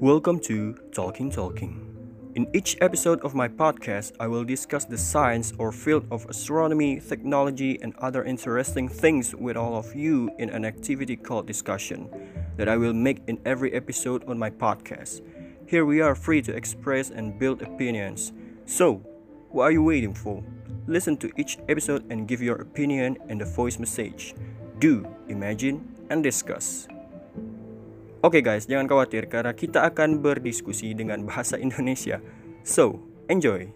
Welcome to Talking Talking. In each episode of my podcast, I will discuss the science or field of astronomy, technology, and other interesting things with all of you in an activity called discussion that I will make in every episode on my podcast. Here we are free to express and build opinions. So, what are you waiting for? Listen to each episode and give your opinion and the voice message. Do, imagine, and discuss. Oke okay guys, jangan khawatir karena kita akan berdiskusi dengan bahasa Indonesia. So, enjoy!